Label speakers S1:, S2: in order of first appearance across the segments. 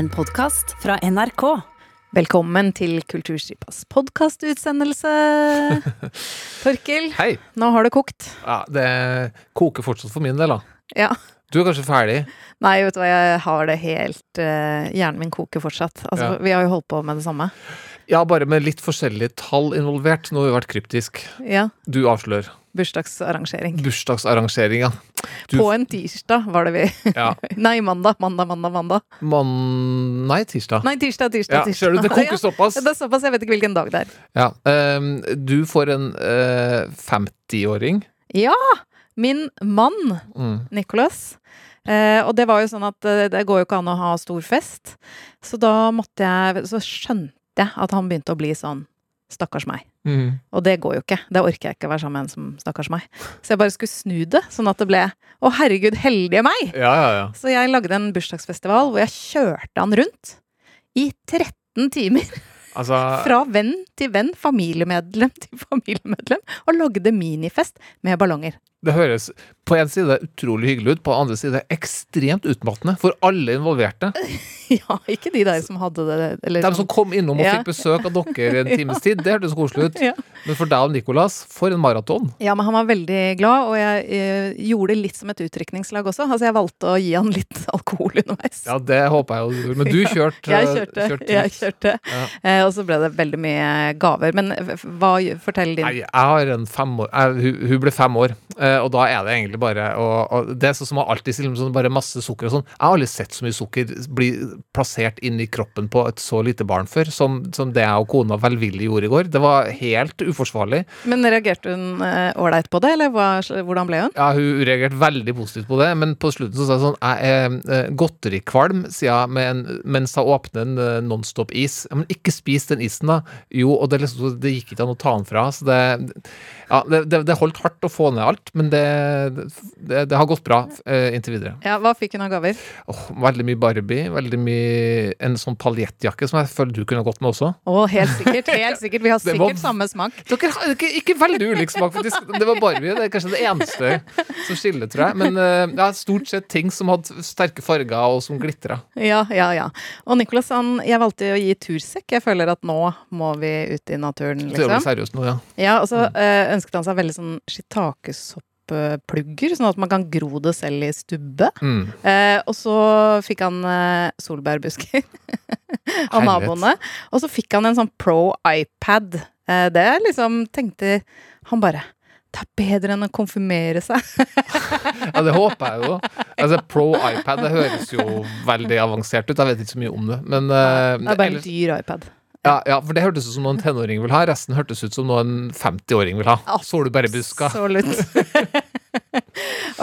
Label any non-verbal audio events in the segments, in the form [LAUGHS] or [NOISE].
S1: En podkast fra NRK.
S2: Velkommen til Kulturstripas podkastutsendelse. [LAUGHS] Torkil,
S3: Hei.
S2: nå har det kokt.
S3: Ja, det koker fortsatt for min del, da.
S2: Ja.
S3: Du er kanskje ferdig?
S2: Nei, vet du hva, jeg har det helt uh, Hjernen min koker fortsatt. Altså,
S3: Ja.
S2: Vi har jo holdt på med det samme.
S3: Ja, bare med litt forskjellige tall involvert. Nå har vi vært kryptisk.
S2: Ja.
S3: Du avslører.
S2: Bursdagsarrangering.
S3: Bursdagsarrangering, ja. Du-
S2: På en tirsdag var det vi
S3: ja. [LAUGHS]
S2: Nei, mandag, mandag, mandag, mandag.
S3: Man... Nei, tirsdag.
S2: Nei, tirsdag, tirsdag,
S3: Ja,
S2: tirsdag.
S3: du, det koker [LAUGHS] såpass.
S2: Ja, det er såpass, jeg vet ikke hvilken dag det er.
S3: Ja. um, du får en uh, 50-åring.
S2: Ja! Min mann,
S3: Mm.
S2: Nicholas. Uh, og det var jo sånn at uh, det går jo ikke an å ha stor fest. Så da måtte jeg Så skjønte jeg at han begynte å bli sånn Stakkars meg.
S3: Mm.
S2: Og det går jo ikke. Det orker jeg ikke å være sammen med en som stakkars meg. Så jeg bare skulle snu det, sånn at det ble Å, herregud, heldige meg!
S3: Ja, ja, ja.
S2: Så jeg lagde en bursdagsfestival hvor jeg kjørte han rundt i 13 timer.
S3: Altså
S2: Fra venn til venn, familiemedlem til familiemedlem. Og lagde minifest med ballonger.
S3: Det høres på en side utrolig hyggelig ut, på den andre side ekstremt utmattende for alle involverte. [LAUGHS]
S2: Ja, ikke de der som hadde det eller
S3: De som kom innom og
S2: Ja.
S3: fikk besøk av dere en [LAUGHS] times tid, det hørtes koselig ut. [LAUGHS]
S2: Ja.
S3: Men for deg og Nicolas, for en maraton.
S2: Ja, men han var veldig glad, og jeg eh, gjorde det litt som et utdrikningslag også. Altså, jeg valgte å gi han litt alkohol underveis.
S3: Ja, det håper jeg jo. Men du kjørte
S2: Jeg kjørte.
S3: kjørte
S2: jeg kjørte.
S3: Ja.
S2: Eh, og så ble det veldig mye gaver. Men hva Fortell din.
S3: Nei, jeg har en fem år hun, hun ble fem år, eh, og da er det egentlig bare å, og, Det er sånn som alltid sier, med sånn bare masse sukker og sånn. Jeg har aldri sett så mye sukker bli plassert inn i kroppen på et så lite barn før, som, som det jeg og kona velvillig gjorde i går. Det var helt uforsvarlig.
S2: Men reagerte hun eh, ålreit på det, eller hva, hvordan ble hun?
S3: Ja, hun reagerte veldig positivt på det, men på slutten så sa hun sånn Jeg er eh, godterikvalm, sier jeg med en, mens jeg åpner en eh, Nonstop-is. Men ikke spis den isen, da. Jo, og det, liksom, det gikk ikke an å ta den fra. Så det Ja, det, det, det holdt hardt å få ned alt, men det, det, har gått bra eh, inntil videre.
S2: Ja, Hva fikk hun av gaver?
S3: Oh, veldig mye Barbie, veldig mye En sånn paljettjakke som jeg føler du kunne gått med også.
S2: Å, helt sikkert. helt sikkert. Vi har [LAUGHS]
S3: sikkert var-
S2: samme smak.
S3: Dere har ikke, ikke veldig ulik smak, faktisk. Det var Barbie. Det er kanskje det eneste som skiller, tror jeg. Men eh, ja, stort sett ting som hadde sterke farger, og som glitra.
S2: Ja, ja, ja. Og Nicolas, han, jeg valgte å gi tursekk. Jeg føler at nå må vi ut i naturen,
S3: Det er
S2: liksom.
S3: seriøst nå, ja.
S2: Ja, og så eh, ønsket han seg veldig sånn skitakesopplugger, sånn at man kan gro det selv i stubbe.
S3: Mm.
S2: Eh, og så fikk han eh, solbærbusker [LAUGHS] av naboene. Og så fikk han en sånn pro iPad. Eh, det liksom tenkte han bare det er bedre enn å konfirmere seg. [LAUGHS]
S3: ja, det håper jeg jo. Altså, Pro iPad det høres jo veldig avansert ut. Jeg vet ikke så mye om det. Men uh,
S2: Det er bare en
S3: ellers-
S2: dyr iPad.
S3: Ja, ja, for det hørtes ut som noe en tenåring vil ha. Resten hørtes ut som noe en 50-åring vil ha. Solbærbusker.
S2: Absolutt. [LAUGHS]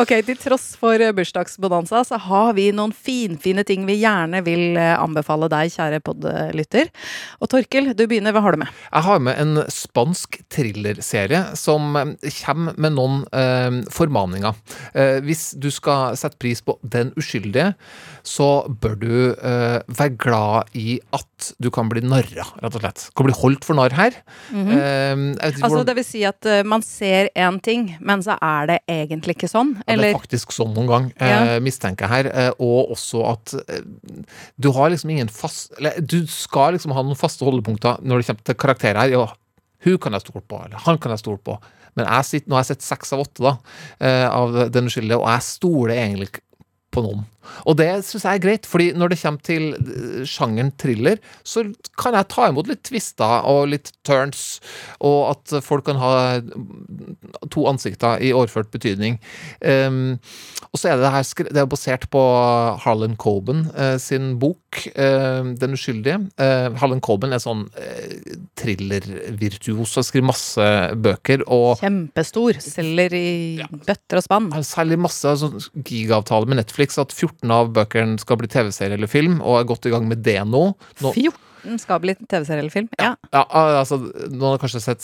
S2: ok, til tross for bursdagsbonanza, så har vi noen finfine ting vi gjerne vil eh, anbefale deg, kjære podlytter. Og Torkel, du begynner. Hva har du med?
S3: Jeg har med en spansk thrillerserie som eh, kommer med noen eh, formaninger. Eh, hvis du skal sette pris på Den uskyldige, så bør du eh, være glad i at du kan bli narra, rett og slett. Kan bli holdt for narr her. Mm -hmm.
S2: Altså, det vil si at man ser én ting, men så er det egentlig ikke sånn?
S3: Det
S2: Eller?
S3: er faktisk sånn noen gang, eh,
S2: Ja.
S3: mistenker jeg her. Eh, og også at eh, du har liksom ingen fast Eller du skal liksom ha noen faste holdepunkter når det kommer til karakterer her. Ja, hun kan jeg stole på, eller han kan jeg stole på. Men jeg sitter, nå har jeg sett seks av åtte da, av Den uskyldige, og jeg stoler egentlig på noen. Og det syns jeg er greit, fordi når det kommer til eh, sjangeren thriller, så kan jeg ta imot litt twister og litt turns, og at folk kan ha to ansikter i overført betydning. Um, og så er det her Det er basert på Harlan Coben uh, sin bok uh, 'Den uskyldige'. Uh, Harlan Coben er sånn uh, thrillervirtuos og skriver masse bøker. og
S2: Kjempestor. Selger i bøtter og spann.
S3: Han selger masse altså, gigaavtale med Netflix at 14 av bøkene skal bli TV-serie eller film, og er godt i gang med det nå. nå
S2: 14 skal bli TV-serie eller film. Ja.
S3: ja, altså, Noen har kanskje sett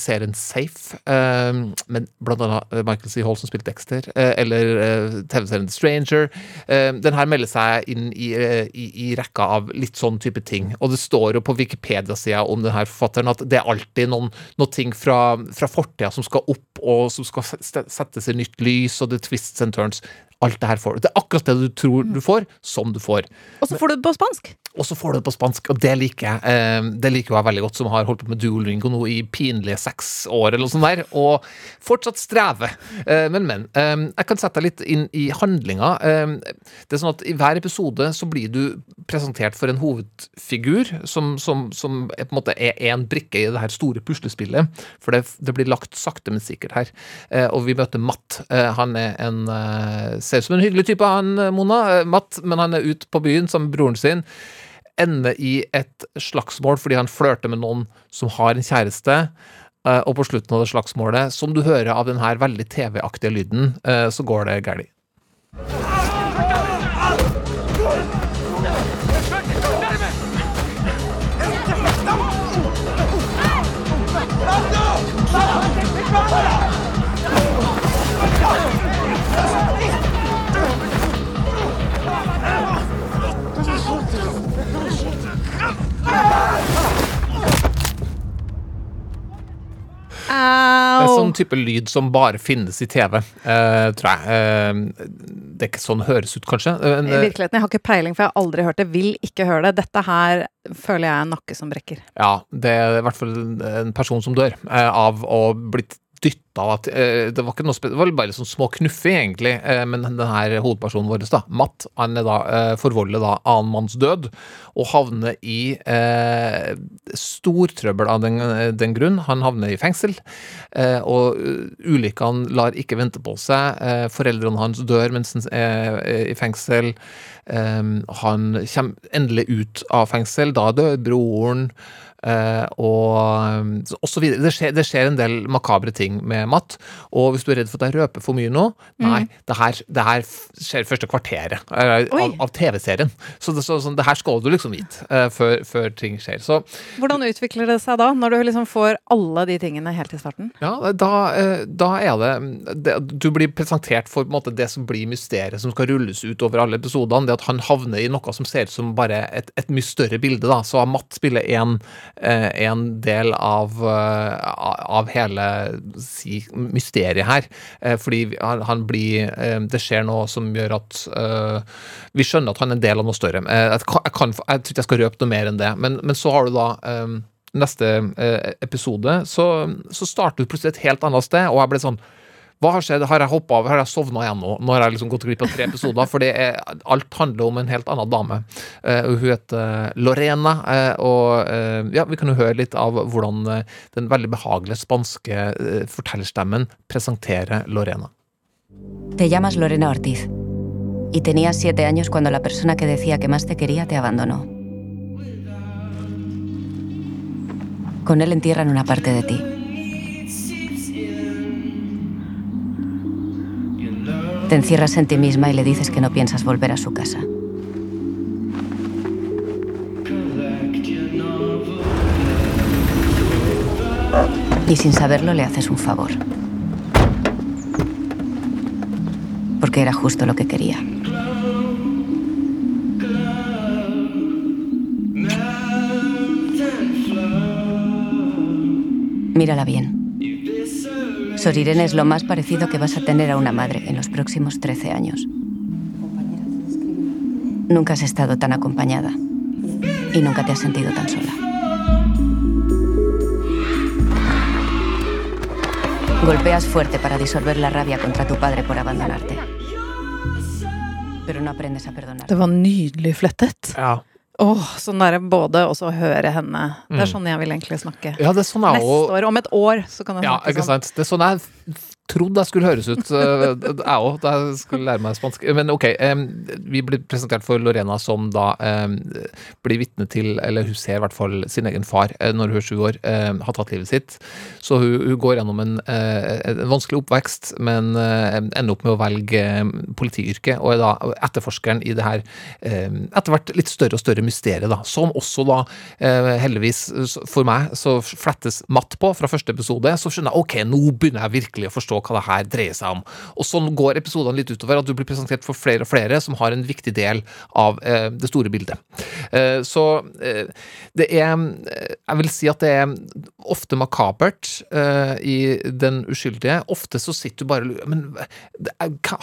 S3: serien Safe, eh, men blant annet eh, Michael C. Hall som spilte Dexter, eh, eller eh, TV-serien The Stranger. Eh, den her melder seg inn i, i, i rekka av litt sånn type ting. Og det står jo på Wikipedia-sida om denne forfatteren at det er alltid noen, noen ting fra, fra fortida som skal opp, og som skal settes i nytt lys, og det twists and turns. Alt det her får du. Det er akkurat det du tror du får, som du får.
S2: Og så får du det på spansk.
S3: Og så får du det på spansk, og det liker jeg. Eh, det liker jeg veldig godt, som har holdt på med duolingo nå i pinlige seks år, eller noe sånt der, og fortsatt strever. Eh, men, men. Eh, jeg kan sette deg litt inn i handlinga. Det er sånn at i hver episode så blir du presentert for en hovedfigur som, som, som på en måte er en brikke i det her store puslespillet. For det, det blir lagt sakte, men sikkert her. Og vi møter Matt. Han er en Ser ut som en hyggelig type, han Mona. Eh, Matt, men han er ute på byen sammen med broren sin ender i et slagsmål fordi han flørter med noen som har en kjæreste. eh, Og på slutten av det slagsmålet, som du hører av den her veldig TV-aktige lyden, eh, så går det galt. Sånn type lyd som bare finnes i TV, uh, tror jeg. Uh, det er ikke sånn høres ut, kanskje. Men,
S2: I
S3: eh,
S2: virkeligheten, jeg har ikke peiling, for jeg har aldri hørt det. Vil ikke høre det. Dette her føler jeg er en nakke som brekker.
S3: ja, det er i hvert fall en person som dør eh, av å blitt dytta at eh, Det var ikke noe spes det var bare liksom små knuffer, egentlig. Eh, men den her hovedpersonen vår, da, Matt, han er da eh, forvolder da annen manns død og havner i eh, stortrøbbel av den, den grunn. Han havner i fengsel, eh, og ulykkene lar ikke vente på seg. Eh, foreldrene hans dør mens han er i fengsel. Han kommer endelig ut av fengsel. Da dør broren. Uh, og, og så videre. Det skjer, det skjer en del makabre ting med Matt. Og hvis du er redd for at jeg røper for mye nå Nei, det, her, det her skjer første kvarteret eh, av, av TV-serien. Så, det, så sånn, det her skal du liksom vite uh, før, før ting skjer. Så
S2: Hvordan utvikler det seg da, når du liksom får alle de tingene helt i starten?
S3: Ja, da, uh, da er det, det Du blir presentert for måte, det som blir mysteriet som skal rulles ut over alle episodene. Det at han havner i noe som ser ut som bare et, et mye større bilde. da, Så Matt spiller en, en del av, uh, av hele si, mysteriet her. Eh, Fordi han, blir eh, Det skjer noe som gjør at eh, vi skjønner at han er en del av noe større. Jeg, kan, jeg, kan, jeg tror ikke jeg skal røpe noe mer enn det, men, men så har du da neste episode, så, så starter du plutselig et helt annet sted, og jeg ble sånn hva har skjedd? Har jeg hoppa av? Har jeg sovna igjen nå? Nå har jeg liksom gått glipp av tre episoder. For alt handler om en helt annen dame. Uh, hun heter Lorena. uh, og uh, ja, vi kan jo høre litt av hvordan eh, den veldig behagelige spanske eh, fortellerstemmen presenterer Lorena.
S4: Te llamas Lorena Ortiz y tenías siete años cuando la persona que decía que más te quería te abandonó. Con él entierran una parte de ti. Te encierras en ti misma y le dices que no piensas volver a su casa. Y sin saberlo le haces un favor. Porque era justo lo que quería. Mírala bien. Sor Irene es lo más parecido que vas a tener a una madre en los próximos 13 años. Nunca has estado tan acompañada y nunca te has sentido tan sola. Golpeas fuerte para disolver la rabia contra tu padre por abandonarte. Pero no aprendes a perdonar.
S2: Det var nydelig flettet.
S3: Ja,
S2: Åh, sånn derre både og så høre henne. Det er
S3: Mm.
S2: sånn jeg vil egentlig snakke.
S3: ja det er sånn jeg
S2: Neste år, om et år, så kan jeg
S3: Ja,
S2: snakke sånn.
S3: Det er sånn jeg trodde jeg skulle høres ut, eh, jeg òg, da jeg skulle lære meg spansk. Men ok, vi blir presentert for Lorena som da blir vitne til, eller hun ser i hvert fall sin egen far eh, når hun er sju år, har tatt livet sitt. Så hun, går gjennom en, eh, en vanskelig oppvekst, men ender opp med å velge politiyrket, og er da etterforskeren i det her etter hvert litt større og større mysteriet, da. Som også da, heldigvis for meg, så flettes matt på fra første episode. Så skjønner jeg ok, nå begynner jeg virkelig å forstå forstå hva det her dreier seg om. Og sånn går episodene litt utover, at du blir presentert for flere og flere som har en viktig del av eh, det store bildet. Eh, så eh, det er eh, Jeg vil si at det er ofte makabert eh, i den uskyldige. Ofte så sitter du bare og lurer Men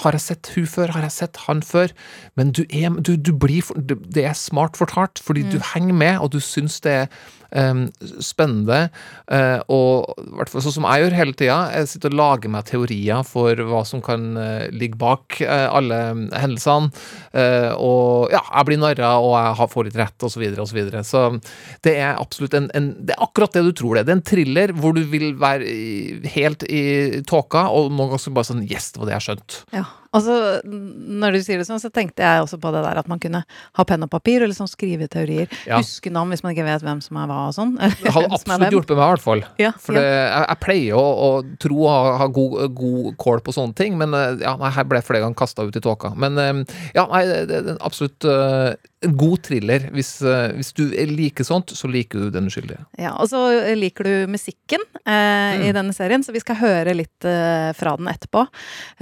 S3: har jeg sett hun før? Har jeg sett han før? Men du er du, du blir det er smart fortalt, fordi du henger med, og du syns det er spennende. eh, og i hvert fall sånn som jeg gjør hele tida, jeg sitter og lager meg teorier for hva som kan eh, ligge bak eh, alle hendelsene. og ja, jeg blir narra, og jeg får litt rett, osv., osv. Så, videre, og så, så det er absolutt en, en Det er akkurat det du tror det er. Det er en thriller hvor du vil være helt i tåka, og noen ganger bare sånn Yes, det var det jeg skjønte.
S2: Ja. Altså, når du sier det sånn, så tenkte jeg også på det der at man kunne ha penn og papir og liksom skrive teorier.
S3: Ja.
S2: Huske navn hvis man ikke vet hvem som er hva og sånn.
S3: Det hadde [LAUGHS] absolutt hjulpet meg, i hvert fall.
S2: Ja,
S3: For
S2: ja.
S3: det, jeg, jeg pleier å, å tro å ha, ha god, god kål på sånne ting, men eh, ja, her ble jeg flere ganger kasta ut i tåka. Men eh, ja, nei, det det absolutt eh, en god thriller. Hvis, eh, hvis du liker sånt, så liker du Den uskyldige.
S2: Ja, og så liker du musikken eh, i denne serien, så vi skal høre litt eh, fra den etterpå.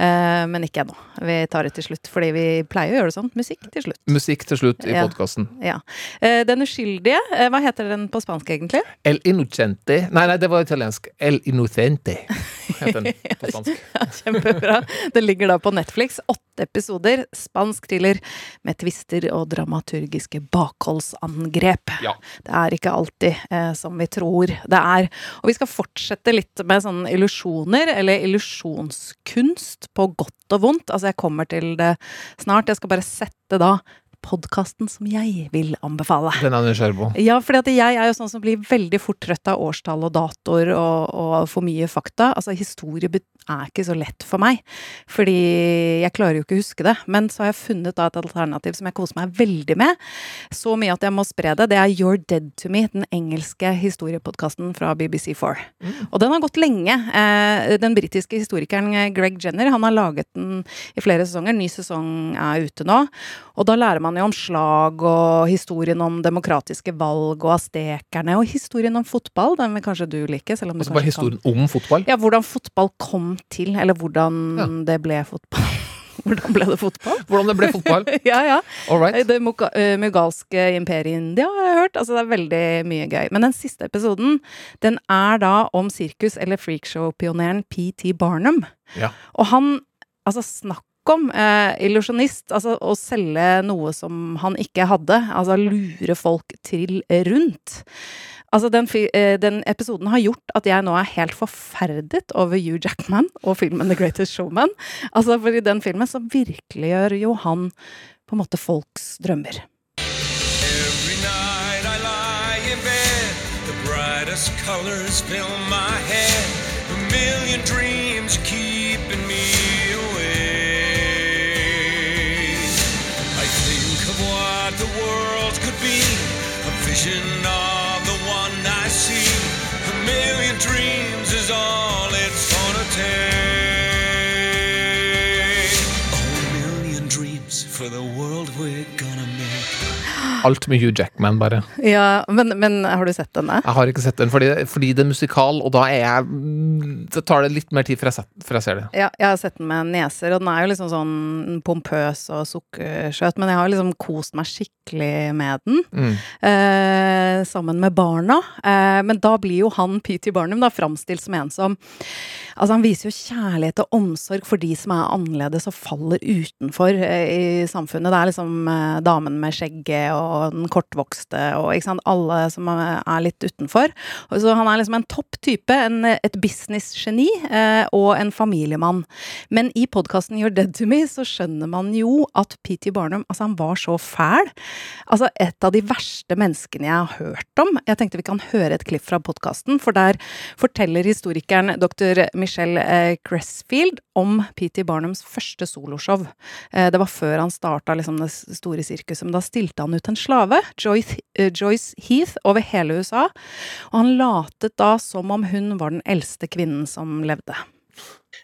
S2: Eh, men ikke ennå. Vi tar det til slutt, fordi vi pleier å gjøre det sånn. Musikk til slutt.
S3: Musikk til slutt i
S2: Ja.
S3: podkasten.
S2: Ja. Eh, den uskyldige, eh, hva heter den på spansk egentlig?
S3: El innocente Nei, nei, det var italiensk. El innocente [LAUGHS] heter den [LAUGHS] på spansk.
S2: Ja, kjempebra. Den ligger da på Netflix. Åtte episoder. Spansk thriller med twister og dramaturgiske bakholdsangrep.
S3: Ja.
S2: Det er ikke alltid eh, som vi tror det er. Og vi skal fortsette litt med sånne illusjoner, eller illusjonskunst, på godt og vondt. Altså, jeg kommer til det snart. Jeg skal bare sette da podkasten som jeg vil anbefale.
S3: Den er nysgjerrig på.
S2: Ja, at jeg er jo sånn som blir veldig fort trøtt av årstall og datoer og, og for mye fakta. Altså, historie er ikke så lett for meg, fordi jeg klarer jo ikke å huske det. Men så har jeg funnet da et alternativ som jeg koser meg veldig med. Så mye at jeg må spre det. Det er You're Dead To Me, den engelske historiepodkasten fra BBC4. Og den har gått lenge. Eh, Den britiske historikeren Greg Jenner han har laget den i flere sesonger. Ny sesong er ute nå. Og da lærer man jo om slag og historien om demokratiske valg og aztekerne, og historien om fotball. Den vil kanskje du like? selv om du
S3: Altså bare
S2: kanskje kan-
S3: om fotball.
S2: Ja, hvordan fotball kom til, eller hvordan
S3: Ja.
S2: det ble fotball. [LAUGHS] hvordan ble det fotball?
S3: Hvordan det ble fotball. [LAUGHS]
S2: ja, ja.
S3: All right.
S2: Det eh, mugalske imperiet India har jeg hørt. Altså, det er veldig mye gøy. Men den siste episoden, den er da om sirkus- eller freakshow-pioneren P.T. Barnum.
S3: Ja.
S2: Og han Altså, snakk om eh, illusjonist. Altså å selge noe som han ikke hadde. Altså lure folk til rundt. Altså, den, eh, den episoden har gjort at jeg nå er helt forferdet over Hugh Jackman og filmen The Greatest Showman. Altså, for i den filmen så virkeliggjør jo han på en måte folks drømmer.
S5: Every night I lie in bed, the brightest colors fill my head. Vision of the one I see. A million dreams is all it's gonna take. A million dreams for the world we're.
S3: Alt med Hugh Jackman, bare.
S2: Ja, men, men har du sett denne?
S3: Jeg har ikke sett den fordi, fordi det er musikal, og da er jeg Det tar det litt mer tid før jeg, jeg ser det.
S2: Ja, jeg har sett den med neser, og den er jo liksom sånn pompøs og sukkersøt, men jeg har liksom kost meg skikkelig med den.
S3: Mm.
S2: eh, sammen med barna. Eh, men da blir jo han P.T. Barnum da framstilt som en som Altså, han viser jo kjærlighet og omsorg for de som er annerledes og faller utenfor eh, i samfunnet. Det er liksom eh, damen med skjegget og den kortvokste og ikke sant, alle som er litt utenfor. Og Så han er liksom en topp type, en, et businessgeni eh, og en familiemann. Men i podkasten You're Dead To Me så skjønner man jo at P.T. Barnum altså han var så fæl. Altså et av de verste menneskene jeg har hørt om. Jeg tenkte vi kan høre et klipp fra podkasten, for der forteller historikeren dr. Michelle eh, Cressfield om P.T. Barnums første soloshow. Eh, det var før han starta liksom, det store sirkuset, men da stilte han ut en slave, Joyce, eh, Joyce Heath, over hele USA. Og han latet da som om hun var den eldste kvinnen som levde.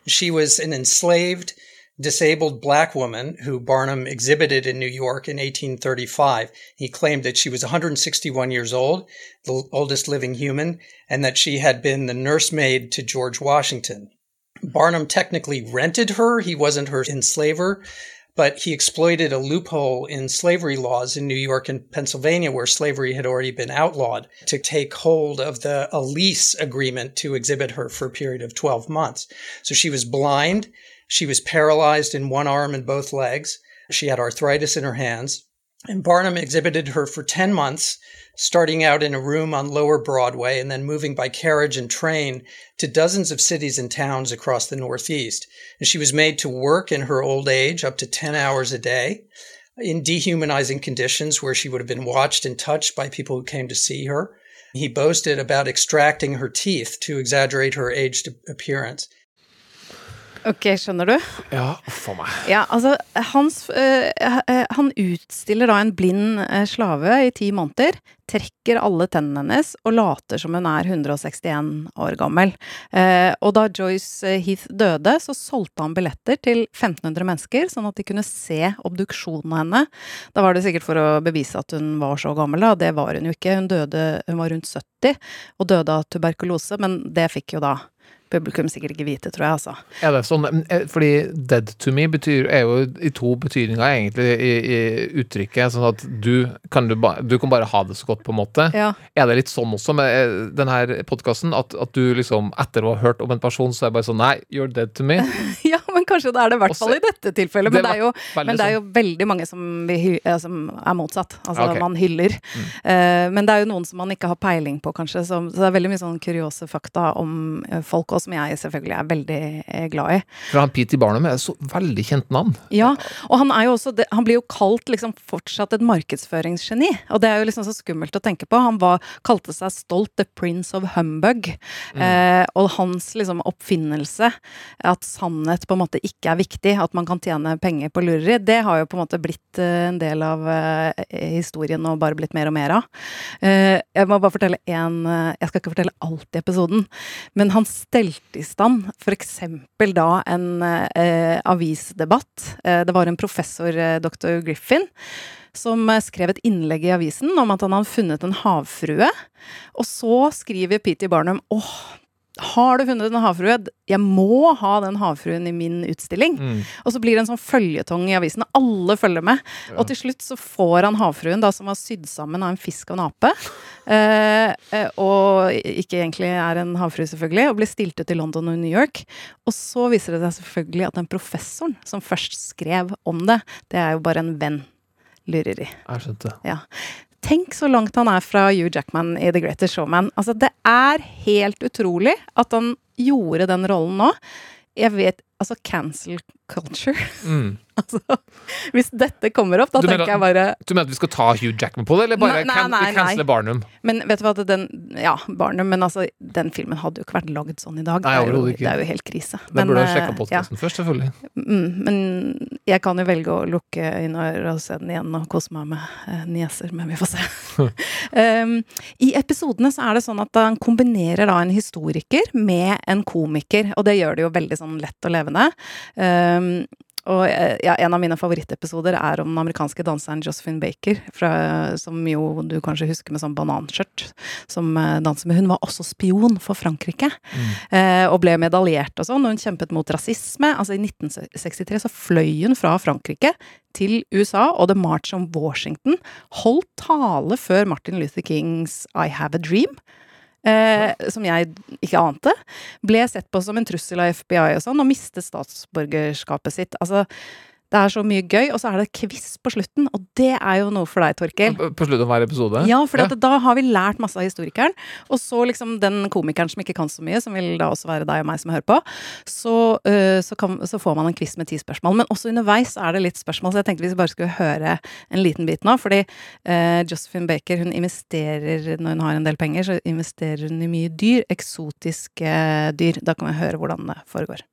S6: She was an enslaved, disabled black woman who Barnum exhibited in New York in 1835. He claimed that she was 161 years old, the oldest living human, and that she had been the nursemaid to George Washington. Barnum technically rented her. He wasn't her enslaver, but he exploited a loophole in slavery laws in New York and Pennsylvania where slavery had already been outlawed to take hold of the a lease agreement to exhibit her for a period of 12 months. So she was blind. She was paralyzed in one arm and both legs. She had arthritis in her hands. And Barnum exhibited her for 10 months, starting out in a room on Lower Broadway and then moving by carriage and train to dozens of cities and towns across the Northeast. And she was made to work in her old age up to 10 hours a day in dehumanizing conditions where she would have been watched and touched by people who came to see her. He boasted about extracting her teeth to exaggerate her aged appearance.
S2: Ok, skjønner du?
S3: Ja, for meg.
S2: Ja, altså, hans, øh, han utstiller da en blind eh, slave i ti måneder, trekker alle tennene hennes og later som hun er 161 år gammel. Eh, og da Joyce Heath døde, så solgte han billetter til 1500 mennesker, sånn at de kunne se obduksjonen av henne. Da var det sikkert for å bevise at hun var så gammel, da. Det var hun jo ikke. Hun døde, hun var rundt 70 og døde av tuberkulose, men det fikk jo da publikum sikkert ikke vite, tror jeg, altså.
S3: Er det sånn, eh, fordi 'dead to me' betyr, er jo i to betydninger egentlig i, i uttrykket. Sånn at du kan, du, ba, du kan bare ha det så godt, på en måte.
S2: Ja.
S3: Er det litt sånn også med denne podkasten, at, at du liksom etter å ha hørt om en person, så er det bare sånn Nei, you're dead to me. [LAUGHS]
S2: ja, men kanskje det er det i hvert fall i dette tilfellet. Men
S3: Det
S2: det er jo, men det er jo
S3: sånn.
S2: veldig mange som, vi, eh, som er motsatt. Altså
S3: Ok. Mm.
S2: man hyller. Eh, men det er jo noen som man ikke har peiling på, kanskje. Så, så det er veldig mye sånn kuriose fakta om eh, folk også, som jeg selvfølgelig er veldig eh, glad i.
S3: For han P.T. Barnum er et så veldig kjent navn.
S2: Ja, og han er jo også Han blir jo kalt liksom fortsatt et markedsføringsgeni. Og det er jo liksom så skummelt å tenke på. Han var, kalte seg stolt The Prince of Humbug. Eh, og hans liksom oppfinnelse, at sannhet på en måte ikke er viktig, at man kan tjene penger på lureri, det har jo på en måte blitt eh, en del av eh, historien og bare blitt mer og mer av. Eh, jeg må bare fortelle en eh, Jeg skal ikke fortelle alt i episoden, men han stelte i stand f.eks. da en eh, avisdebatt. Eh, det var en professor, eh, dr. Griffin, som eh, skrev et innlegg i avisen om at han hadde funnet en havfrue. Og så skriver Petey Barnum åh, har du funnet en havfrue? Jeg må ha den havfruen i min utstilling. Og så blir det en sånn føljetong i avisen. Alle følger med. Og til slutt så får han havfruen, da, som var sydd sammen av en fisk og en ape. Eh, eh, og ikke egentlig er en havfrue, selvfølgelig. Og blir stilt ut i London og New York. Og så viser det seg selvfølgelig at den professoren som først skrev om det, det er jo bare en venn. Lureri.
S3: Jeg skjønte.
S2: Ja. Tenk så langt han er fra Hugh Jackman i The Greatest Showman. Altså, det er helt utrolig at han gjorde den rollen nå. Jeg vet Altså, cancel culture.
S3: Mm. [LAUGHS]
S2: Altså, hvis dette kommer opp, da
S3: Du mener
S2: tenker jeg bare
S3: Du mener at vi skal ta Hugh Jackman på det, eller bare
S2: Nei, nei,
S3: can
S2: nei, nei.
S3: cancele Barnum?
S2: Men vet du hva, den Ja, Barnum, men altså, den filmen hadde jo ikke vært lagd sånn i dag.
S3: Nei,
S2: det, er jo, det er jo helt krise.
S3: Da burde du sjekka podkasten ja, først, selvfølgelig.
S2: mm, men jeg kan jo velge å lukke øynene og ører og se den igjen og kose meg med eh, nieser, men vi får se. um, [LAUGHS] I episodene så er det sånn at han kombinerer da en historiker med en komiker, og det gjør det jo veldig sånn lett og levende. Um, og eh, ja, en av mine favorittepisoder er om den amerikanske danseren Josephine Baker, fra, som jo du kanskje husker med sånn bananskjørt, som eh, danser med. Hun var også spion for Frankrike, eh, og ble medaljert og sånn. Hun kjempet mot rasisme. Altså i 1963 så fløy hun fra Frankrike til USA, og The March on Washington holdt tale før Martin Luther Kings I Have a Dream. Eh, som jeg ikke ante, ble sett på som en trussel av FBI og sånn, og mistet statsborgerskapet sitt. Altså, det er så mye gøy, og så er det quiz på slutten, og det er jo noe for deg, Torkel.
S3: På slutten av hver episode?
S2: Ja, for da har vi lært masse av historikeren. Og så liksom den komikeren som ikke kan så mye, som vil da også være deg og meg som hører på, så, uh, så, kan, så får man en quiz med ti spørsmål. Men også underveis er det litt spørsmål, så jeg tenkte vi bare skulle høre en liten bit nå. Fordi uh, Josephine Baker hun investerer, når hun har en del penger, så investerer hun i mye dyr. Eksotiske dyr. Da kan vi høre hvordan det foregår.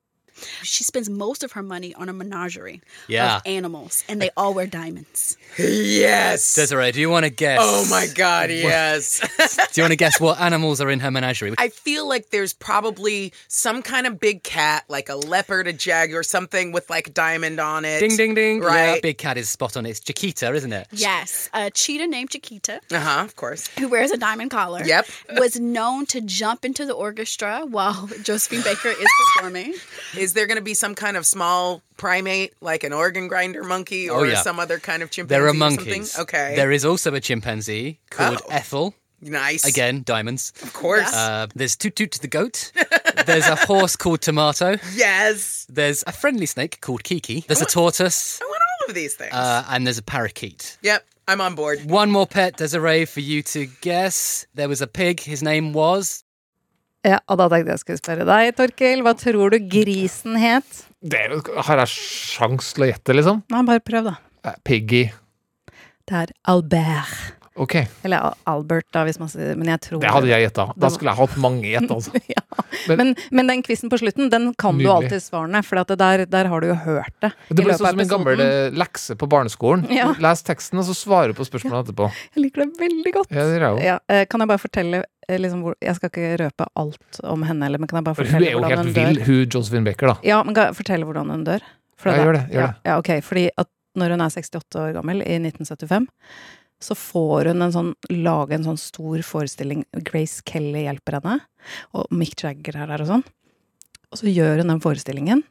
S7: She spends most of her money on a menagerie
S8: Yeah.
S7: of animals, and they all wear diamonds.
S9: Yes.
S8: Desiree, do you want to guess?
S9: Oh my God, yes. [LAUGHS]
S8: Do you want to guess what animals are in her menagerie?
S9: I feel like there's probably some kind of big cat, like a leopard, a jaguar, something with like a diamond on it.
S8: Ding, ding, ding.
S9: Right.
S8: Yeah, big cat is spot on. It's Chiquita, isn't it?
S7: Yes, a cheetah named Chiquita,
S9: Uh huh, of course.
S7: who wears a diamond collar,
S9: Yep.
S7: was known to jump into the orchestra while [LAUGHS] Josephine Baker is performing.
S9: Is there going to be some kind of small primate, like an organ grinder monkey or
S8: Oh, yeah.
S9: some other kind of chimpanzee?
S8: There are
S9: or
S8: monkeys.
S9: Something? Okay.
S8: There is also a chimpanzee called
S9: Oh.
S8: Ethel.
S9: nice.
S8: Again, diamonds.
S9: Of course.
S8: Uh, there's Toot Toot the goat. [LAUGHS] There's a horse called Tomato.
S9: yes.
S8: There's a friendly snake called Kiki. There's a tortoise.
S9: I want all of these things.
S8: Uh, and there's a parakeet.
S9: yep. I'm on board.
S8: One more pet, Desiree, for you to guess. There was a pig. His name was
S2: Ja, og da tenkte jeg skulle spørre deg, Torkil. Hva tror du grisen het?
S3: Det er, har jeg sjans til å gjette, liksom?
S2: Nei, bare prøv, da.
S3: Eh, Piggy.
S2: Det er Albert.
S3: Ok,
S2: Eller Albert, da, hvis man sier Men jeg tror
S3: det hadde jeg gjetta. Da skulle jeg hatt mange gjett, altså. [LAUGHS]
S2: ja.
S3: Men-
S2: men, men den quizen på slutten, den kan du alltid svarene, for der, der har du jo hørt det.
S3: Det ble sånn som en gammel eh, lekse på barneskolen. [LAUGHS]
S2: Ja.
S3: Les teksten, og så svarer du på spørsmålene etterpå.
S2: Jeg liker det veldig godt.
S3: Ja, det jeg.
S2: Ja, eh, kan jeg bare fortelle eh, liksom, hvor, Jeg skal ikke røpe alt om henne eller, men kan jeg bare
S3: For hun
S2: fortelle
S3: er jo helt
S2: hun
S3: vill, hun Josephine Baker, da.
S2: Ja, men kan jeg fortelle hvordan hun dør? For
S3: Ja,
S2: det,
S3: gjør det, gjør
S2: ja,
S3: det.
S2: Ja, ok, fordi at når hun er 68 år gammel, i 1975, så får hun en sånn, lage en sånn stor forestilling. Grace Kelly hjelper henne, og Mick Jagger er der og sånn. Og så gjør hun den forestillingen,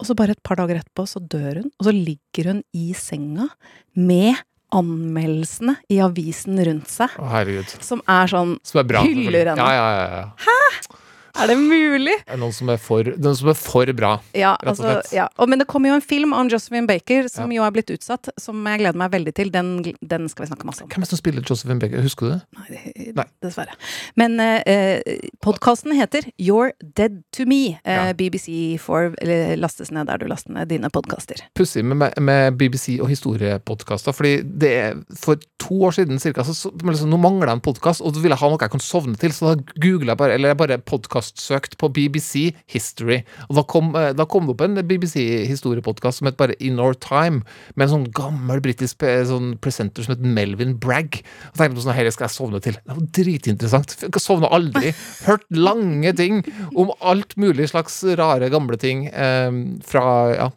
S2: og så bare et par dager etterpå så dør hun, og så ligger hun i senga med anmeldelsene i avisen rundt seg,
S3: Å, herregud.
S2: som er sånn
S3: Som er bra.
S2: Hyller henne.
S3: Ja, ja, ja, ja.
S2: Er det mulig?
S3: Det er noen som er for, noen som er for bra.
S2: Ja,
S3: Rett og
S2: altså,
S3: slett.
S2: ja. Og, men det kommer jo en film om Josephine Baker som
S3: Ja.
S2: jo er blitt utsatt, som jeg gleder meg veldig til. Den, den skal vi snakke masse om.
S3: Hvem er det som spiller Josephine Baker? Husker du det?
S2: Nei, det-
S3: Nei.
S2: dessverre. Men eh, podkasten heter You're Dead To Me. Eh,
S3: Ja.
S2: BBC for eller lastes ned der du laster ned dine podkaster.
S3: Pussig med, med- BBC og historiepodkaster, fordi det er for to år siden cirka, så, så liksom, nå mangler jeg en podkast, og så vil jeg ha noe jeg kan sovne til, så da googler jeg bare, eller jeg bare podkastsøkte på BBC History, og da kom, eh, da kom det opp en BBC historiepodkast som het bare In Our Time, med en sånn gammel britisk sånn presenter som het Melvin Bragg. Og tenkte på sånn, her skal jeg sovne til. Det var dritinteressant. Jeg sovna aldri. Hørt lange ting om alt mulig slags rare, gamle ting eh, fra ja,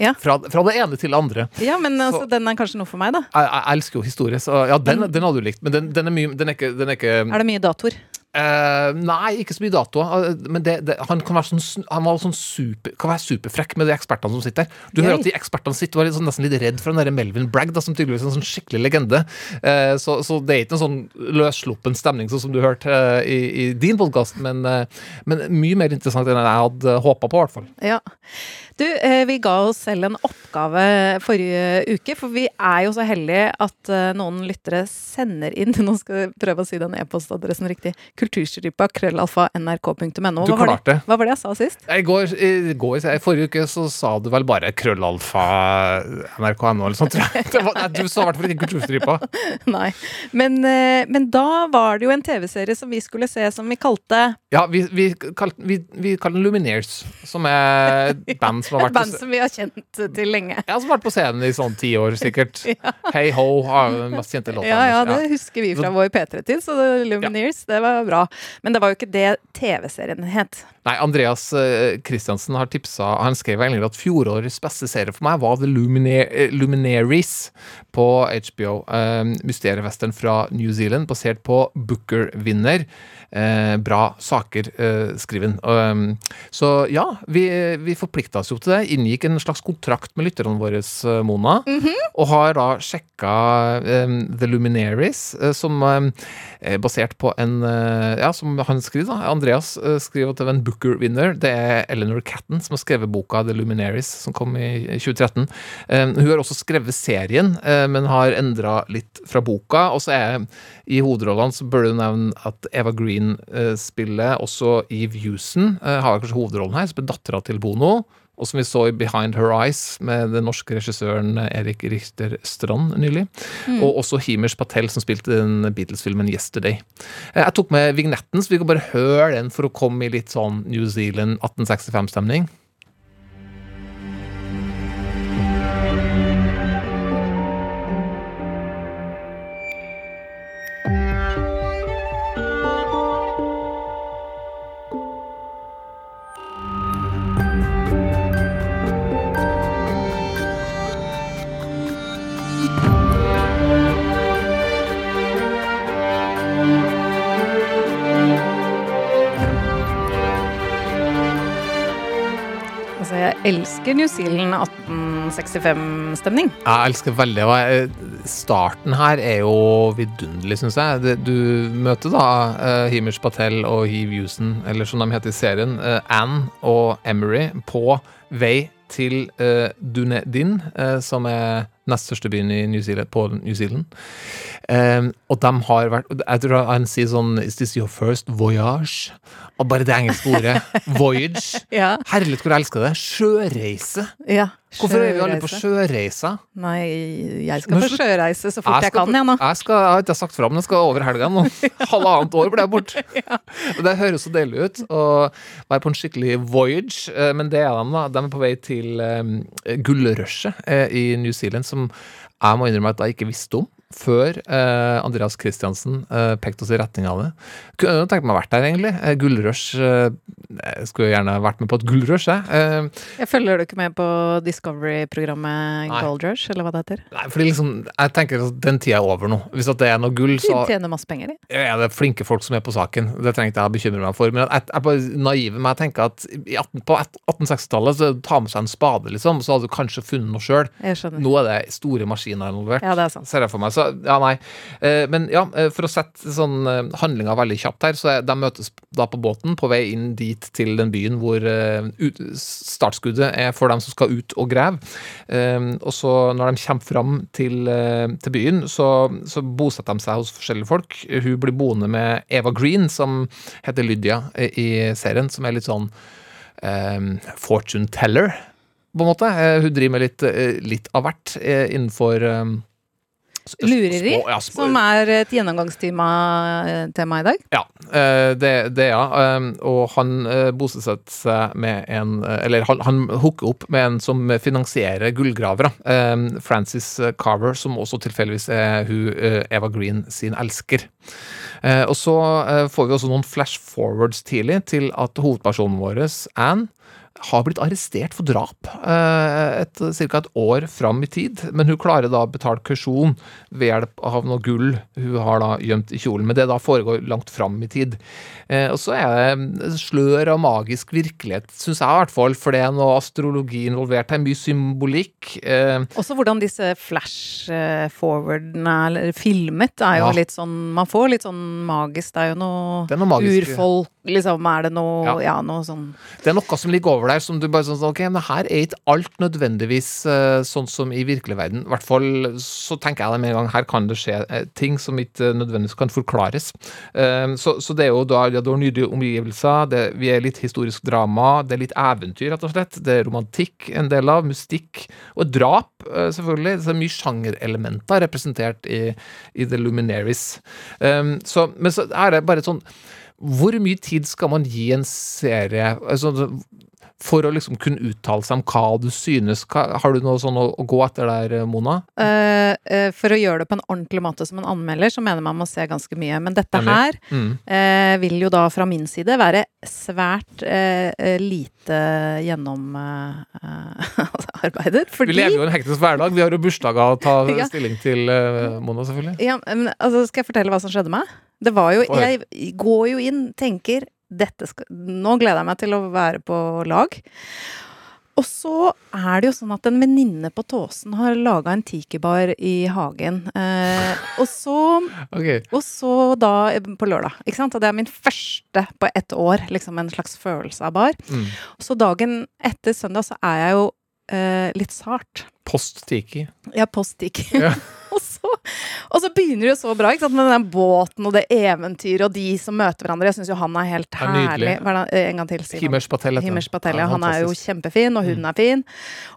S2: Ja.
S3: fra, fra det ene til det andre.
S2: Ja, men altså,
S3: Så-
S2: den er kanskje noe for meg, da.
S3: Jeg, jeg elsker jo historie, så ja, den, den hadde du likt. Men den, den er mye Den er ikke, den er ikke
S2: Er det mye datoer?
S3: Eh, Nei, ikke så mye datoer. eh, Men det, det, han kan være sånn, han var sånn super, kan være superfrekk med de ekspertene som sitter der. Du
S2: Yay.
S3: hører at de ekspertene sitter er litt sånn, nesten litt redd for den der Melvin Bragg, da, som tydeligvis er en sånn skikkelig legende. Uh, så, så det er ikke en sånn løssluppen stemning, sånn som du hørte uh, i, i din podkast, men, men mye mer interessant enn jeg hadde håpa på, i hvert fall.
S2: Ja. Du, eh, vi ga oss selv en oppgave forrige uke, for vi er jo så heldige at eh, noen lyttere sender inn [LAUGHS] Nå skal jeg prøve å si den e-postadressen riktig. Kulturstripa krøllalfa nrk.no.
S3: Du klarte
S2: hva var det jeg sa sist?
S3: I går, i går, i forrige uke så sa du vel bare krøllalfa nrk.no eller sånt, tror jeg. Var, nei, du sa i hvert fall ikke Kulturstripa. [LAUGHS]
S2: Nei. Men, eh, men da var det jo en TV-serie som vi skulle se, som vi kalte
S3: Ja, vi, vi, kalte, den Lumineers, som er bands [LAUGHS] band som
S2: Et band
S3: på,
S2: som vi har kjent til lenge.
S3: ja, som har vært på scenen i sånn ti år, sikkert. [LAUGHS] Hey Ho har den mest kjente låta.
S2: Ja, ja, det husker vi fra vår P3-tid, så Lumineers, det var bra. Men det var jo ikke det TV-serien het.
S3: Nei, Andreas eh, Christiansen har tipsa Han skrev egentlig at fjorårets beste serie for meg var The Lumine eh, Luminaries på HBO. Um, Mysteriewestern fra New Zealand, basert på Booker-vinner. Eh, bra saker, uh, skriven. Um, så ja, vi, vi forplikta oss jo til det. Inngikk en slags kontrakt med lytterne våre, eh, Mona. Og har da sjekka um, The Luminaries, eh, som um, er basert på en uh, Ja, som han skriver, da. Andreas uh, skriver at det var en Booker-vinner. Det er Eleanor Catton som har skrevet boka The Luminaries, som kom i 2013. Um, hun har også skrevet serien, uh, men har endra litt fra boka. Og så er i hovedrollene så bør du nevne at Eva Green eh, spiller også Eve Houston, eh, har kanskje hovedrollen her, som er dattera til Bono. Og som vi så i Behind Her Eyes med den norske regissøren Erik Richter Strand nylig. Og også Himers Patel, som spilte den Beatles-filmen Yesterday. Eh, Jeg tok med vignetten, så vi kan bare høre den for å komme i litt sånn New Zealand 1865-stemning.
S2: Elsker New Zealand 1865-stemning.
S3: Jeg elsker veldig Starten her er jo vidunderlig, syns jeg. Du møter da Himish Patel og Heave Houston, eller som de heter i serien, eh, Anne og Emery, på vei til uh, Dunedin, eh, som er nest største byen i New Zealand, på New Zealand. Um, og de har vært Jeg tror han sier sånn Is this your first voyage? Og bare det engelske ordet. [LAUGHS] Voyage.
S2: Ja.
S3: Herlighet, hvor jeg elsker det. Sjøreise.
S2: ja.
S3: Hvorfor er vi alle på
S2: sjøreise.
S3: sjøreiser?
S2: Nei, jeg skal på sjøreise så fort jeg,
S3: jeg
S2: kan, igjen, nå.
S3: Jeg, skal, jeg har ikke sagt fra, men jeg skal over helga nå. [LAUGHS] [LAUGHS] Halvannet år ble jeg borte. [LAUGHS] Det høres så deilig ut å være på en skikkelig voyage, eh, men det er de, da. De er på vei til um, gullrushet eh, i New Zealand, som jeg må innrømme at jeg ikke visste om. Før eh, Andreas Christiansen eh, pekte oss i retning av det. Kunne tenkt meg å vært der, egentlig. Eh, gullrush eh, Jeg skulle gjerne vært med på et gullrush, jeg. Eh,
S2: Jeg følger du ikke med på Discovery-programmet. Gold Rush, eller hva det heter?
S3: nei, fordi liksom, jeg tenker at den tida er over nå. Hvis at det er noe gull,
S2: De
S3: så
S2: tjener masse penger, de.
S3: Ja, det er flinke folk som er på saken. Det trenger ikke jeg å bekymre meg for. Men jeg, jeg er bare naiv med jeg tenker at i 18, på 1860-tallet så ta med seg en spade, liksom, så hadde du kanskje funnet noe sjøl. Nå er det store maskiner involvert.
S2: Ja, det er sant.
S3: Ser jeg for meg. Så ja, nei. Eh, men ja, eh, for å sette sånn eh, handlinga veldig kjapt her, så de møtes da på båten på vei inn dit til den byen hvor startskuddet er for dem som skal ut og grave. Og så når de kommer fram til, til byen, så, så bosetter de seg hos forskjellige folk. Hun blir boende med Eva Green, som heter Lydia i serien, som er litt sånn um, fortune teller, på en måte. Hun driver med litt, litt av hvert innenfor
S2: Lureri,
S3: ja,
S2: som er et gjennomgangstema eh, tema i dag.
S3: Ja, det, det, er ja. Um, Og han eh, bosetter seg med en eh, Eller han, han hooker opp med en som finansierer gullgravere. Um, Frances Carver, som også tilfeldigvis er hun eh, Eva Green sin elsker. Eh, Og så eh, får vi også noen flash forwards tidlig til at hovedpersonen vår, Anne, har blitt arrestert for drap eh, et, ca. et år fram i tid. Men hun klarer da å betale kausjon ved hjelp av noe gull hun har da gjemt i kjolen. Men det da foregår langt fram i tid. Eh, og så er det slør av magisk virkelighet, syns jeg i hvert fall. For det er noe astrologi involvert. Det er mye symbolikk. Eh,
S2: Også hvordan disse flash-forwardene er filmet, er jo
S3: Ja.
S2: litt sånn Man får litt sånn magisk. Det er jo noe,
S3: Det er noe
S2: urfolk, liksom. Er det noe
S3: Ja.
S2: Ja, noe sånn
S3: Det er noe som ligger over der som du bare sånn Ok, men her er ikke alt nødvendigvis eh, sånn som i virkelig verden. I hvert fall så tenker jeg det med en gang. Her kan det skje eh, ting som ikke nødvendigvis kan forklares. Eh, så, så det er jo da ja, du har nydelige omgivelser, det, vi er litt historisk drama, det er litt eventyr, rett og slett. Det er romantikk en del av, mystikk og drap, selvfølgelig. Så det er mye sjangerelementer representert i, i The Luminaries. Så, men så er det bare sånn hvor mye tid skal man gi en serie altså, for å liksom kunne uttale seg om hva du synes? Har du noe sånn å, gå etter der, Mona?
S2: Uh, uh, For å gjøre det på en ordentlig måte som en anmelder, så mener man må se ganske mye. Men dette her
S3: Mm.
S2: uh, vil jo da fra min side være svært eh, eh, [LAUGHS] lite gjennomarbeidet.
S3: Vi
S2: fordi
S3: lever jo en hektisk hverdag. Vi har jo bursdager å ta [LAUGHS]
S2: Ja.
S3: stilling til, eh, Mona, selvfølgelig.
S2: Ja, men altså, skal jeg fortelle hva som skjedde meg? Det var jo. Jeg går jo inn, tenker dette skal, Nå gleder jeg meg til å være på lag. Og så er det jo sånn at en venninne på Tåsen har laga en tikibar i hagen. Eh, og så [LAUGHS]
S3: okay.
S2: og så da på lørdag. Ikke sant? Og det er min første på ett år. Liksom en slags følelse av bar.
S3: Mm.
S2: Så dagen etter søndag så er jeg jo eh, litt sart.
S3: Post Tiki.
S2: Ja, post tiki.
S3: Ja. [LAUGHS]
S2: og, så, og så begynner det jo så bra, ikke sant? med den båten og det eventyret og de som møter hverandre. Jeg syns jo han er helt
S3: Ja,
S2: herlig. Hva er en gang til, Simon.
S3: Himers Patel.
S2: Himmers
S3: han.
S2: Patel,
S3: Ja,
S2: ja. Han er jo kjempefin, og hun er fin.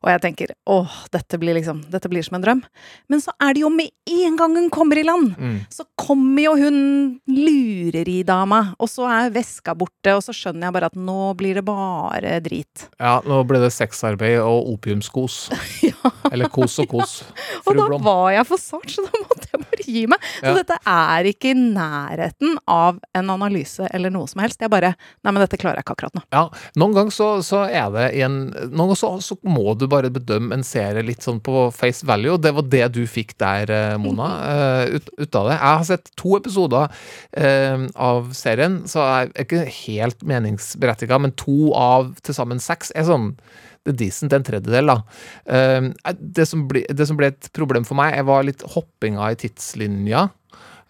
S2: Og jeg tenker åh, dette blir liksom Dette blir som en drøm. Men så er det jo med en gang hun kommer i land,
S3: Mm.
S2: så kommer jo hun lureridama, og så er veska borte, og så skjønner jeg bare at nå blir det bare drit.
S3: Ja, nå ble det sexarbeid og opiumskos. [LAUGHS] Eller kos og kos. [LAUGHS]
S2: Og
S3: Fru
S2: da var jeg for sart, så da måtte jeg bare gi meg. Så
S3: Ja.
S2: dette er ikke i nærheten av en analyse eller noe som helst. Jeg bare Nei, men dette klarer jeg ikke akkurat nå.
S3: Ja, noen ganger så, så er det i en Noen ganger så, så må du bare bedømme en serie litt sånn på face value, og det var det du fikk der, eh, Mona, [LAUGHS] eh, ut, ut av det. Jeg har sett to episoder eh, av serien, så jeg er ikke helt meningsberettiga, men to av til sammen seks er sånn decent, en tredjedel, da. Eh, det, som ble, det som ble et problem for meg, jeg var litt hoppinga i tidslinja.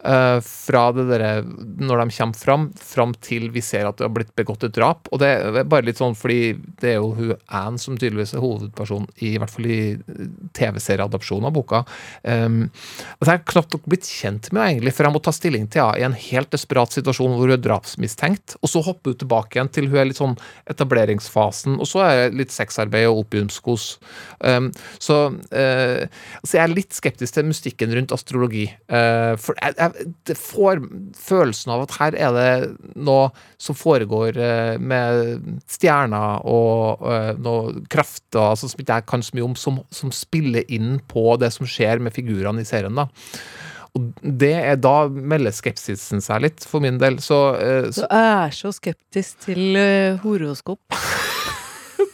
S3: Eh, fra det derre Når de kommer fram, fram til vi ser at det har blitt begått et drap. Og det er bare litt sånn fordi det er jo hun Anne som tydeligvis er hovedpersonen, i, i hvert fall i eh, TV-serieadopsjonen av boka. Um, og jeg har knapt nok blitt kjent med henne, egentlig, for jeg må ta stilling til henne i en helt desperat situasjon hvor hun er drapsmistenkt, og så hopper hun tilbake igjen til hun er litt sånn etableringsfasen, og så er det litt sexarbeid og opiumskos. Um, så uh, så jeg er litt skeptisk til mystikken rundt astrologi. Uh, for jeg, jeg det får følelsen av at her er det noe som foregår eh, med stjerner og eh, noe krefter altså, som ikke jeg kan så mye om, som, som spiller inn på det som skjer med figurene i serien. da. Og det er Da melder skepsisen seg litt, for min del. Så, eh,
S2: Du
S3: så
S2: er så skeptisk til horoskop.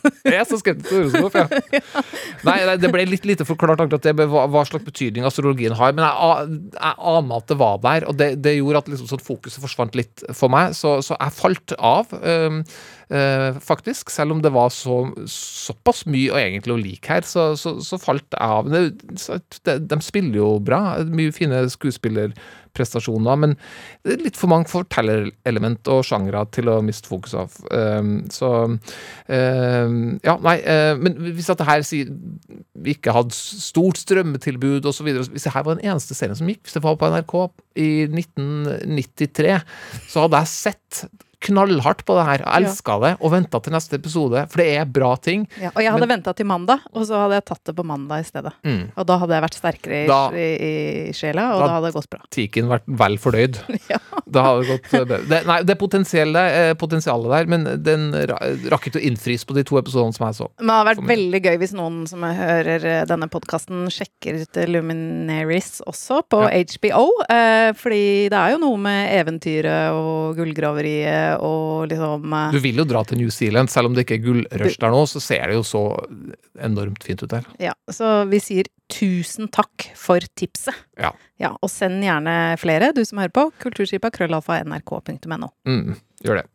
S3: Jeg er så skeptisk til horoskop, [LAUGHS] ja. Nei, nei, det ble litt lite forklart akkurat det hva, hva slags betydning astrologien har. Men jeg, jeg aner at det var der, og det, det gjorde at liksom sånn fokuset forsvant litt for meg. Så, så jeg falt av, øh, faktisk. Selv om det var så, såpass mye og egentlig å like her, så, så, så falt av. Det, så, de, de spiller jo bra. Mye fine skuespillerprestasjoner. Men det er litt for mange fortellerelement og sjangre til å miste fokus av. Um, så um, Ja, nei. men hvis at det her sier vi ikke hadde stort strømmetilbud osv. Hvis det her var den eneste serien som gikk, hvis det var på NRK i 1993, så hadde jeg sett knallhardt på det her. Jeg elska det og venta til neste episode, for det er bra ting.
S2: Ja, og jeg hadde
S3: Men-
S2: venta til mandag, og så hadde jeg tatt det på mandag i stedet.
S3: Mm.
S2: Og da hadde jeg vært sterkere i,
S3: Da-
S2: i, i sjela, og
S3: da-
S2: da, hadde det gått bra.
S3: Tiken vært vel fornøyd. [LAUGHS]
S2: Ja.
S3: Da hadde det gått uh, bedre. det, Nei, det eh, potensialet der, men den ra- rakk ikke å innfris på de to episodene som jeg så.
S2: Men det hadde vært veldig gøy hvis noen som hører eh, denne podkasten, sjekker ut Luminaries også på
S3: Ja.
S2: HBO. Eh, fordi det er jo noe med eventyret og gullgraveriet og liksom eh,
S3: Du vil jo dra til New Zealand, selv om det ikke er gullrush der nå, så ser det jo så enormt fint ut der.
S2: Ja, så vi sier tusen takk for tipset.
S3: Ja.
S2: Ja, og send gjerne flere, du som hører på. Kulturskipa krøllalfa nrk.no.
S3: Mm, gjør det.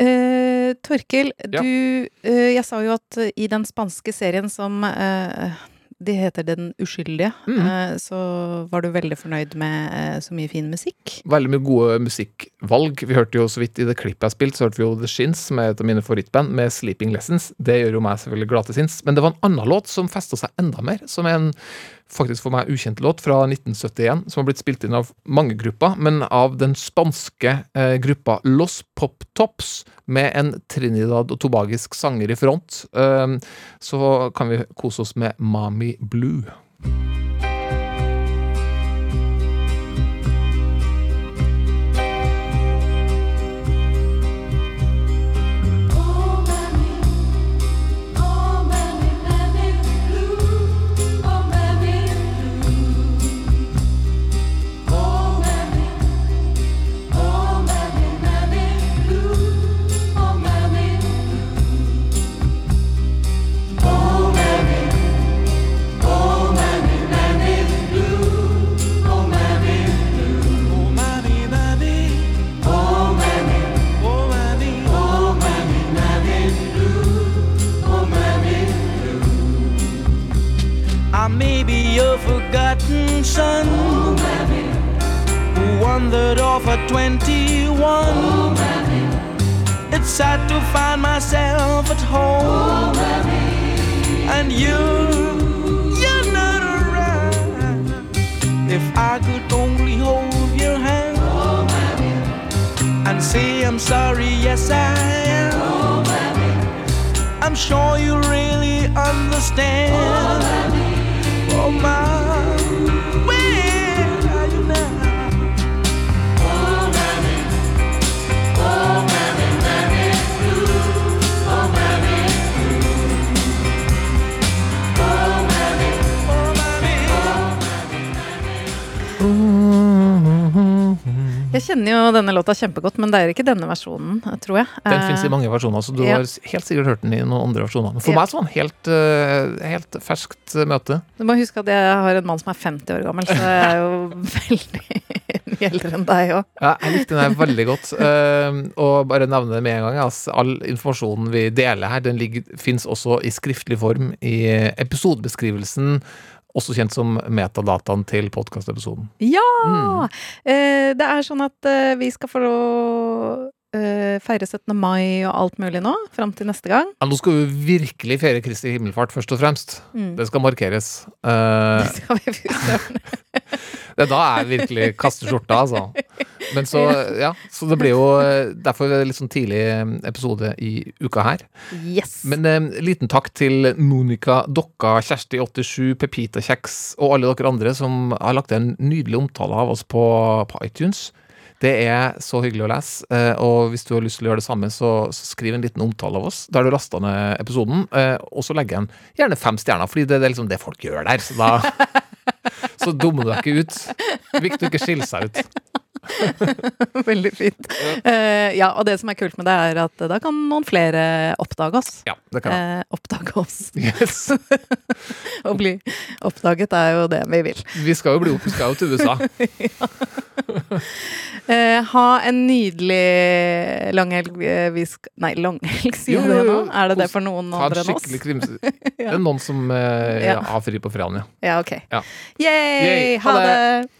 S2: Uh, Torkil,
S3: Ja.
S2: du uh, Jeg sa jo at i den spanske serien som eh, de heter Den uskyldige, eh, så var du veldig fornøyd med eh, så mye fin musikk.
S3: Veldig mye gode musikkvalg. Vi hørte jo så vidt i det klippet jeg spilte, så hørte vi jo The Shins, som er et av mine favorittband, med Sleeping Lessons. Det gjør jo meg selvfølgelig glad til sinns. Men det var en annen låt som festa seg enda mer, som er en faktisk for meg ukjent låt fra 1971, som har blitt spilt inn av mange grupper, men av den spanske eh, gruppa Los Pop Tops, med en Trinidad og tobagisk sanger i front. Eh, så kan vi kose oss med Mami Blue.
S5: I'm sure you really understand. Oh, my,
S2: Jeg kjenner jo denne låta kjempegodt, men det er ikke denne versjonen, tror jeg.
S3: Den fins i mange versjoner, så du
S2: ja.
S3: har helt sikkert hørt den i noen andre versjoner. Men for
S2: Ja.
S3: meg så var den helt, eh, helt ferskt eh, møte.
S2: Du må huske at jeg har en mann som er 50 år gammel, så jeg er jo [LAUGHS] veldig eldre enn deg òg.
S3: Ja, jeg likte den her veldig godt. eh, og bare nevne det med en gang. Altså, all informasjonen vi deler her, den fins også i skriftlig form i episodebeskrivelsen. Også kjent som metadataen til podkastepisoden.
S2: Ja!
S3: Mm.
S2: Eh, det er sånn at eh, vi skal få eh, feire 17. mai og alt mulig nå, fram til neste gang.
S3: Ja, nå skal vi virkelig feire Kristi himmelfart, først og fremst.
S2: Mm.
S3: Det skal markeres. [LAUGHS] Eh,
S2: Det skal vi [LAUGHS]
S3: Da er virkelig kasteskjorta, altså. [LAUGHS] Men så, ja, så det blir jo Derfor er det litt sånn tidlig eh, episode i uka her.
S2: Yes!
S3: Men eh, liten takk til Monica Dokka, Kjersti87, Pepita Kjeks og alle dere andre som har lagt en nydelig omtale av oss på, på iTunes. Det er så hyggelig å lese, eh, og hvis du har lyst til å gjøre det samme, så, så skriv en liten omtale av oss der du lasta ned episoden, eh, og så legger jeg en gjerne fem stjerner, fordi det, det er liksom det folk gjør der. Så da [LAUGHS] så dummer du deg ikke ut. Viktig å ikke skille seg ut. [LAUGHS]
S2: Veldig fint. Eh, ja, og det som er kult med det, er at da kan noen flere oppdage oss.
S3: Ja, det kan jeg.
S2: Eh, oppdage oss.
S3: Yes. [LAUGHS]
S2: Å bli oppdaget er jo det vi vil.
S3: Vi skal jo bli opp, vi skal jo til USA. [LAUGHS]
S2: Eh, ha en nydelig langhelg. Vi skal Nei, langhelg, sier jeg det nå? Er det det for noen andre enn oss?
S3: Det er noen som
S2: Ja.
S3: har fri på fredagen, ja.
S2: Ja, ok.
S3: Ja.
S2: Yay!
S3: Yay, ha
S2: det!